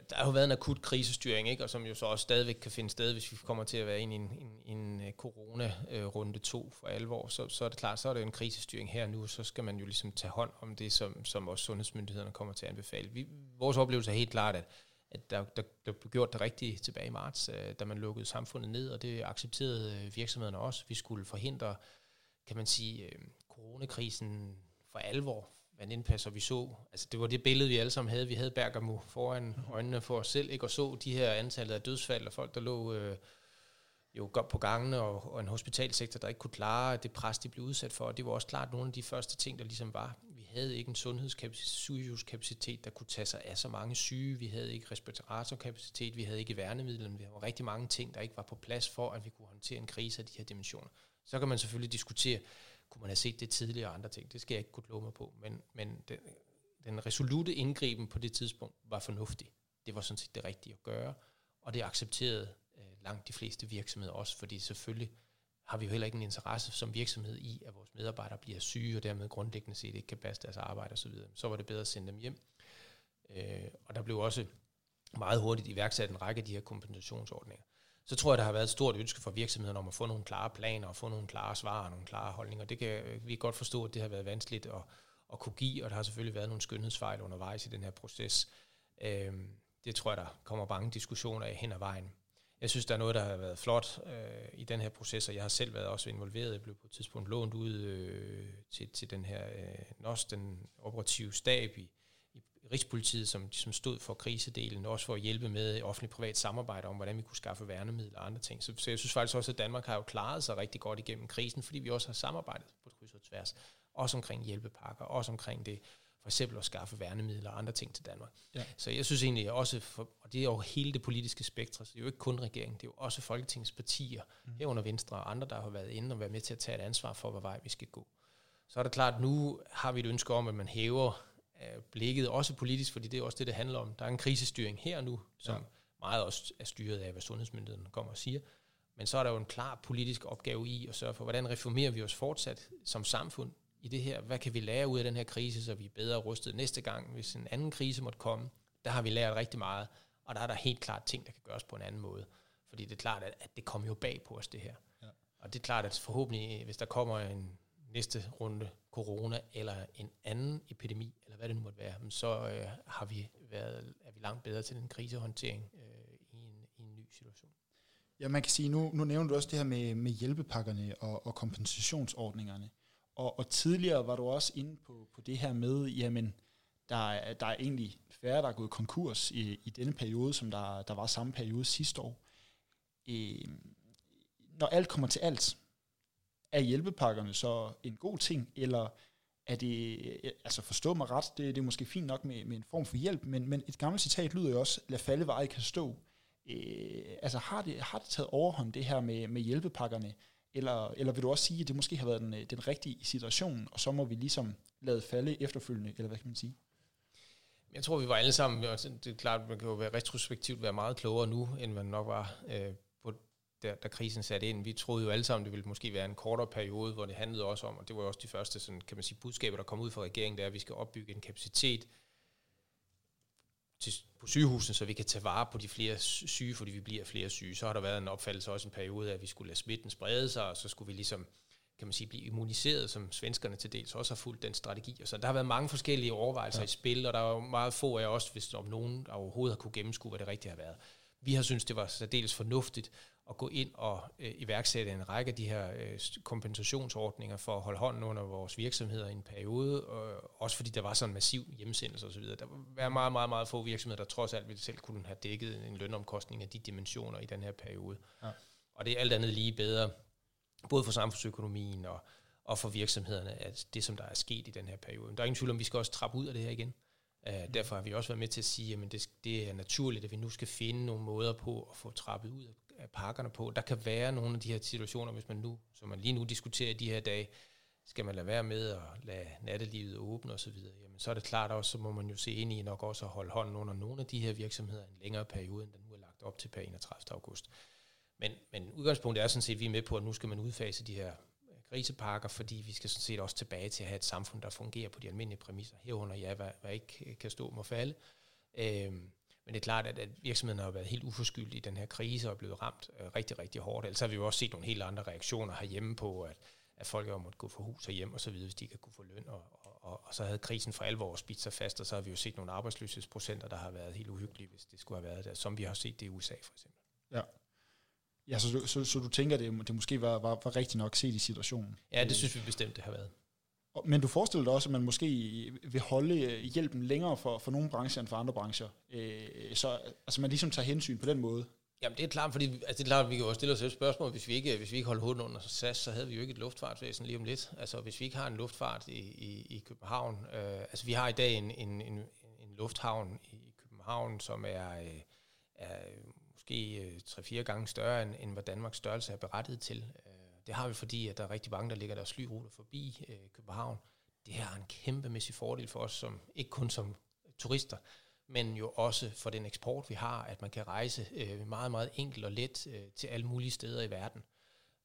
Der har jo været en akut krisestyring, ikke? og som jo så også stadigvæk kan finde sted, hvis vi kommer til at være inde i en, en, en corona-runde to for alvor, så, så er det klart, så er det en krisestyring her nu, så skal man jo ligesom tage hånd om det, som, som også sundhedsmyndighederne kommer til at anbefale. Vi, vores oplevelse er helt klart, at, at der, der, der blev gjort det rigtige tilbage i marts, da man lukkede samfundet ned, og det accepterede virksomhederne også. Vi skulle forhindre kan man sige, øh, coronakrisen for alvor, vandt indpas, og vi så. Altså det var det billede, vi alle sammen havde. Vi havde Bergamo foran øjnene for os selv, ikke? og så de her antallet af dødsfald, og folk, der lå øh, jo godt på gangene, og, og en hospitalsektor, der ikke kunne klare det pres, de blev udsat for. Og det var også klart nogle af de første ting, der ligesom var. Vi havde ikke en sundhedskapacitet, der kunne tage sig af så mange syge. Vi havde ikke respiratorkapacitet, vi havde ikke værnemidler, vi havde rigtig mange ting, der ikke var på plads for, at vi kunne håndtere en krise af de her dimensioner. Så kan man selvfølgelig diskutere, kunne man have set det tidligere og andre ting. Det skal jeg ikke kunne love mig på. Men, men den, den resolute indgriben på det tidspunkt var fornuftig. Det var sådan set det rigtige at gøre, og det accepterede øh, langt de fleste virksomheder også, fordi selvfølgelig har vi jo heller ikke en interesse som virksomhed i, at vores medarbejdere bliver syge, og dermed grundlæggende set ikke kan passe deres arbejde osv. Så, så var det bedre at sende dem hjem. Øh, og der blev også meget hurtigt iværksat en række af de her kompensationsordninger. Så tror jeg, der har været et stort ønske for virksomheden om at få nogle klare planer og få nogle klare svar og nogle klare holdninger. Det kan øh, vi godt forstå, at det har været vanskeligt at, at kunne give, og der har selvfølgelig været nogle skønhedsfejl undervejs i den her proces. Øh, det tror jeg, der kommer mange diskussioner af hen ad vejen. Jeg synes, der er noget, der har været flot øh, i den her proces, og jeg har selv været også involveret. Jeg blev på et tidspunkt lånt ud øh, til, til den her øh, NOS, den operative stab i, i Rigspolitiet, som, som stod for krisedelen, også for at hjælpe med offentlig-privat samarbejde om, hvordan vi kunne skaffe værnemidler og andre ting. Så, så jeg synes faktisk også, at Danmark har jo klaret sig rigtig godt igennem krisen, fordi vi også har samarbejdet på kryds og tværs, også omkring hjælpepakker, også omkring det for eksempel at skaffe værnemidler og andre ting til Danmark. Ja. Så jeg synes egentlig også, for, og det er jo hele det politiske spektrum, så det er jo ikke kun regeringen, det er jo også Folketingets partier, mm. herunder Venstre og andre, der har været inde og været med til at tage et ansvar for, hvad vej vi skal gå. Så er det klart, at nu har vi et ønske om, at man hæver blikket, også politisk, fordi det er også det, det handler om. Der er en krisestyring her nu, som ja. meget også er styret af, hvad sundhedsmyndigheden kommer og siger. Men så er der jo en klar politisk opgave i at sørge for, hvordan reformerer vi os fortsat som samfund i det her. Hvad kan vi lære ud af den her krise, så vi er bedre rustet næste gang, hvis en anden krise måtte komme. Der har vi lært rigtig meget, og der er der helt klart ting, der kan gøres på en anden måde. Fordi det er klart, at, det kommer jo bag på os, det her. Ja. Og det er klart, at forhåbentlig, hvis der kommer en næste runde corona, eller en anden epidemi, eller hvad det nu måtte være, så øh, har vi været, er vi langt bedre til den krisehåndtering øh, i, en, i en ny situation. Ja, man kan sige, nu, nu nævner du også det her med, med hjælpepakkerne og, og kompensationsordningerne. Og, og tidligere var du også inde på, på det her med, jamen, der, er, der er egentlig færre, der er gået konkurs i, i denne periode, som der, der var samme periode sidste år. Øh, når alt kommer til alt, er hjælpepakkerne så en god ting, eller er det, altså forstå mig ret, det, det er måske fint nok med, med en form for hjælp, men, men et gammelt citat lyder jo også, lad falde, hvor kan stå. Øh, altså har det, har det taget overhånd, det her med, med hjælpepakkerne? Eller, eller vil du også sige, at det måske har været den, den rigtige situation, og så må vi ligesom lade falde efterfølgende, eller hvad kan man sige? Jeg tror, vi var alle sammen, det er klart, man kan jo være retrospektivt være meget klogere nu, end man nok var øh, der, da krisen satte ind. Vi troede jo alle sammen, det ville måske være en kortere periode, hvor det handlede også om, og det var også de første sådan, kan man sige, budskaber, der kom ud fra regeringen, det er, at vi skal opbygge en kapacitet, til, på sygehusene, så vi kan tage vare på de flere syge, fordi vi bliver flere syge. Så har der været en opfattelse også en periode at vi skulle lade smitten sprede sig, og så skulle vi ligesom kan man sige, blive immuniseret, som svenskerne til dels også har fulgt den strategi. Og så der har været mange forskellige overvejelser ja. i spil, og der er jo meget få af os, hvis om nogen der overhovedet har kunne gennemskue, hvad det rigtigt har været. Vi har synes det var særdeles fornuftigt at gå ind og øh, iværksætte en række af de her øh, kompensationsordninger for at holde hånden under vores virksomheder i en periode, og også fordi der var sådan en massiv hjemmesendelse osv. Der var meget, meget, meget få virksomheder, der trods alt ville selv kunne have dækket en lønomkostning af de dimensioner i den her periode. Ja. Og det er alt andet lige bedre, både for samfundsøkonomien og, og for virksomhederne, at det, som der er sket i den her periode. Der er ingen tvivl om, vi skal også trappe ud af det her igen. Uh, derfor har vi også været med til at sige, at det, det er naturligt, at vi nu skal finde nogle måder på at få trappet ud af pakkerne på. Der kan være nogle af de her situationer, hvis man nu, som man lige nu diskuterer i de her dage, skal man lade være med at lade nattelivet åbne osv., jamen så er det klart også, så må man jo se ind i nok også at holde hånden under nogle af de her virksomheder en længere periode, end den nu er lagt op til per 31. august. Men, men udgangspunktet er sådan set, at vi er med på, at nu skal man udfase de her grisepakker, fordi vi skal sådan set også tilbage til at have et samfund, der fungerer på de almindelige præmisser. Herunder, ja, hvad, hvad ikke kan stå må falde. Øhm, men det er klart, at, at virksomheden har været helt uforskyldt i den her krise og er blevet ramt øh, rigtig, rigtig hårdt. Ellers har vi jo også set nogle helt andre reaktioner herhjemme på, at, at folk har måttet gå for hus og hjem og så videre, hvis de ikke kunne få løn. Og, og, og, og så havde krisen for alvor spidt sig fast, og så har vi jo set nogle arbejdsløshedsprocenter, der har været helt uhyggelige, hvis det skulle have været der, som vi har set det i USA for eksempel. Ja. Ja, så, så, så, så du tænker, det, det måske var, var, var rigtigt nok set i situationen? Ja, det synes vi bestemt, det har været. Men du forestiller dig også, at man måske vil holde øh, hjælpen længere for, for nogle brancher end for andre brancher. Øh, så altså man ligesom tager hensyn på den måde. Jamen det er klart, fordi altså, det er klart, at vi kan jo stille os et spørgsmål, hvis vi ikke, øh, hvis vi ikke holder hovedet under SAS, så havde vi jo ikke et luftfartsvæsen lige om lidt. Altså hvis vi ikke har en luftfart i, i, i København, øh, altså vi har i dag en, en, en, en lufthavn i København, som er, øh, er måske øh, 3-4 gange større, end, end hvad Danmarks størrelse er berettiget til. Det har vi, fordi at der er rigtig mange, der ligger deres flyruter forbi øh, København. Det her er en kæmpemæssig fordel for os, som ikke kun som turister, men jo også for den eksport, vi har, at man kan rejse øh, meget, meget enkelt og let øh, til alle mulige steder i verden.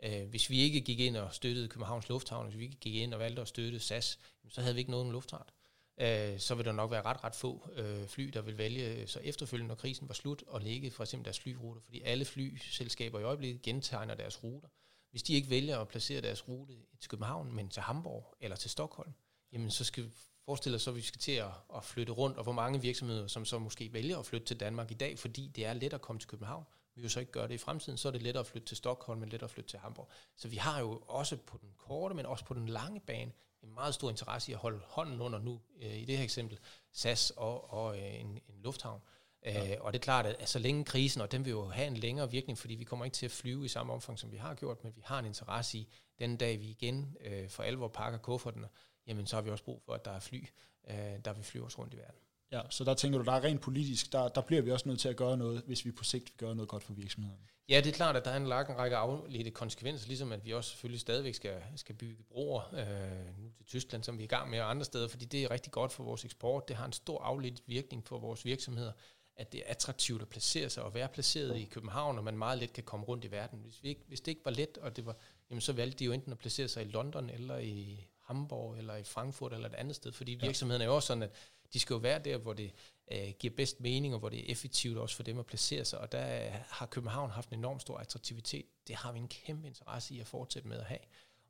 Øh, hvis vi ikke gik ind og støttede Københavns Lufthavn, hvis vi ikke gik ind og valgte at støtte SAS, så havde vi ikke nogen luftfart. Øh, så vil der nok være ret, ret få øh, fly, der vil vælge øh, så efterfølgende, når krisen var slut, at lægge for eksempel deres flyruter, fordi alle flyselskaber i øjeblikket gentegner deres ruter. Hvis de ikke vælger at placere deres rute til København, men til Hamburg eller til Stockholm, jamen så skal vi forestille os, at vi skal til at, at flytte rundt, og hvor mange virksomheder, som så måske vælger at flytte til Danmark i dag, fordi det er let at komme til København, vi jo så ikke gøre det i fremtiden, så er det lettere at flytte til Stockholm, men lettere at flytte til Hamburg. Så vi har jo også på den korte, men også på den lange bane, en meget stor interesse i at holde hånden under nu, øh, i det her eksempel, SAS og, og øh, en, en lufthavn. Ja. Øh, og det er klart, at så længe krisen, og den vil jo have en længere virkning, fordi vi kommer ikke til at flyve i samme omfang, som vi har gjort, men vi har en interesse i, den dag vi igen øh, for alvor pakker kufferten, jamen så har vi også brug for, at der er fly, øh, der vil flyve os rundt i verden. Ja, så der tænker du, der er rent politisk, der, der bliver vi også nødt til at gøre noget, hvis vi på sigt vil gøre noget godt for virksomhederne. Ja, det er klart, at der er en lang række afledte konsekvenser, ligesom at vi også selvfølgelig stadigvæk skal, skal bygge broer øh, nu til Tyskland, som vi er i gang med, og andre steder, fordi det er rigtig godt for vores eksport. Det har en stor afledt virkning for vores virksomheder, at det er attraktivt at placere sig og være placeret i København, og man meget let kan komme rundt i verden. Hvis, vi ikke, hvis det ikke var let, og det var, jamen så valgte de jo enten at placere sig i London, eller i Hamburg, eller i Frankfurt, eller et andet sted, fordi ja. virksomheden er jo også sådan, at de skal jo være der, hvor det øh, giver bedst mening, og hvor det er effektivt også for dem at placere sig. Og der har København haft en enorm stor attraktivitet. Det har vi en kæmpe interesse i at fortsætte med at have.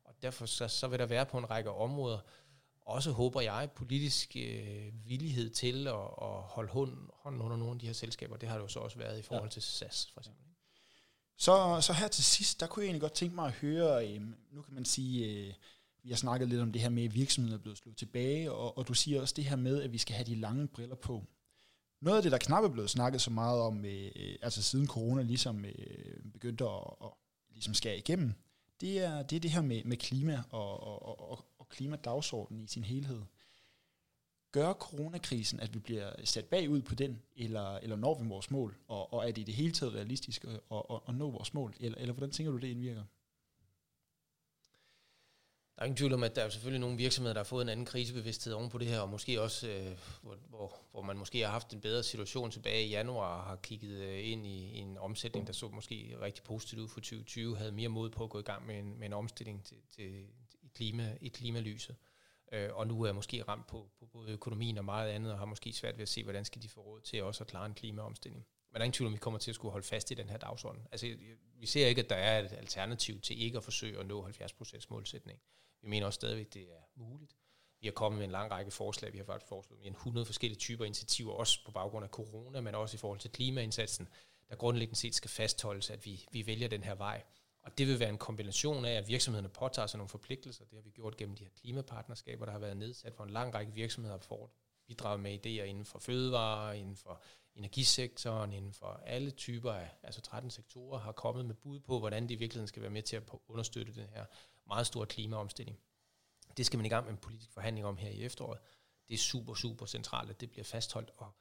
Og derfor så, så vil der være på en række områder, også håber jeg, politisk øh, villighed til at, at holde hånden, hånden under nogle af de her selskaber. Det har det jo så også været i forhold ja. til SAS, for eksempel. Så, så her til sidst, der kunne jeg egentlig godt tænke mig at høre, øh, nu kan man sige, øh, vi har snakket lidt om det her med, at virksomheden er blevet slået tilbage, og, og du siger også det her med, at vi skal have de lange briller på. Noget af det, der knap er blevet snakket så meget om, øh, altså siden corona ligesom øh, begyndte at, at ligesom skære igennem, det er det, er det her med, med klima og, og, og, og klimadagsordenen i sin helhed. Gør coronakrisen, at vi bliver sat bagud på den, eller, eller når vi vores mål? Og, og er det i det hele taget realistisk at, at, at nå vores mål? Eller, eller hvordan tænker du, det indvirker? Der er ingen tvivl om, at der er selvfølgelig nogle virksomheder, der har fået en anden krisebevidsthed oven på det her, og måske også, øh, hvor, hvor, hvor man måske har haft en bedre situation tilbage i januar, og har kigget øh, ind i, i en omsætning, der så måske rigtig positivt ud for 2020, havde mere mod på at gå i gang med en, med en omstilling til, til, klima, i klimalyset. Øh, og nu er måske ramt på, på både økonomien og meget andet, og har måske svært ved at se, hvordan skal de få råd til også at klare en klimaomstilling. Men der er ingen tvivl om, vi kommer til at skulle holde fast i den her dagsorden. Altså, vi ser ikke, at der er et alternativ til ikke at forsøge at nå 70% målsætning. Vi mener også stadigvæk, at det er muligt. Vi har kommet med en lang række forslag. Vi har faktisk foreslået mere end 100 forskellige typer initiativer, også på baggrund af corona, men også i forhold til klimaindsatsen, der grundlæggende set skal fastholdes, at vi, vi vælger den her vej. Og det vil være en kombination af, at virksomhederne påtager sig nogle forpligtelser. Det har vi gjort gennem de her klimapartnerskaber, der har været nedsat, for en lang række virksomheder får bidraget med idéer inden for fødevare, inden for energisektoren, inden for alle typer af, altså 13 sektorer, har kommet med bud på, hvordan de i virkeligheden skal være med til at understøtte den her meget store klimaomstilling. Det skal man i gang med en politisk forhandling om her i efteråret. Det er super, super centralt, at det bliver fastholdt, og,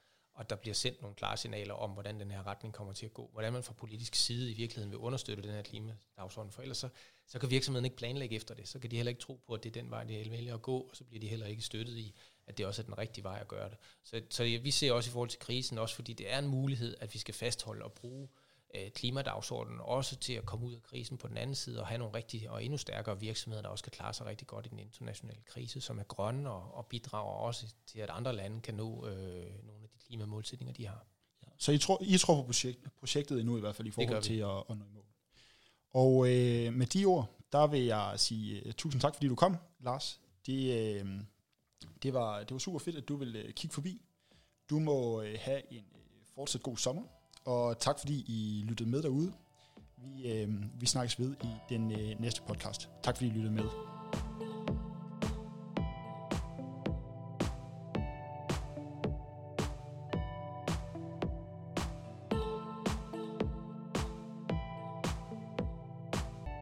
og der bliver sendt nogle klare signaler om, hvordan den her retning kommer til at gå. Hvordan man fra politisk side i virkeligheden vil understøtte den her klimadagsorden. For ellers så, så kan virksomheden ikke planlægge efter det. Så kan de heller ikke tro på, at det er den vej, de vælger at gå, og så bliver de heller ikke støttet i, at det også er den rigtige vej at gøre det. Så, så vi ser også i forhold til krisen, også fordi det er en mulighed, at vi skal fastholde og bruge øh, klimadagsordenen også til at komme ud af krisen på den anden side og have nogle rigtige og endnu stærkere virksomheder, der også kan klare sig rigtig godt i den internationale krise, som er grønne og, og bidrager også til, at andre lande kan nå øh, nogle af de klimamålsætninger, de har. Ja. Så I tror, I tror på projekt, projektet endnu i hvert fald i forhold til at, at nå i mål? Og øh, med de ord, der vil jeg sige uh, tusind tak, fordi du kom, Lars. Det, øh, det, var, det var super fedt, at du vil uh, kigge forbi. Du må uh, have en uh, fortsat god sommer, og tak fordi I lyttede med derude. Vi, øh, vi snakkes ved i den øh, næste podcast. Tak fordi I lyttede med.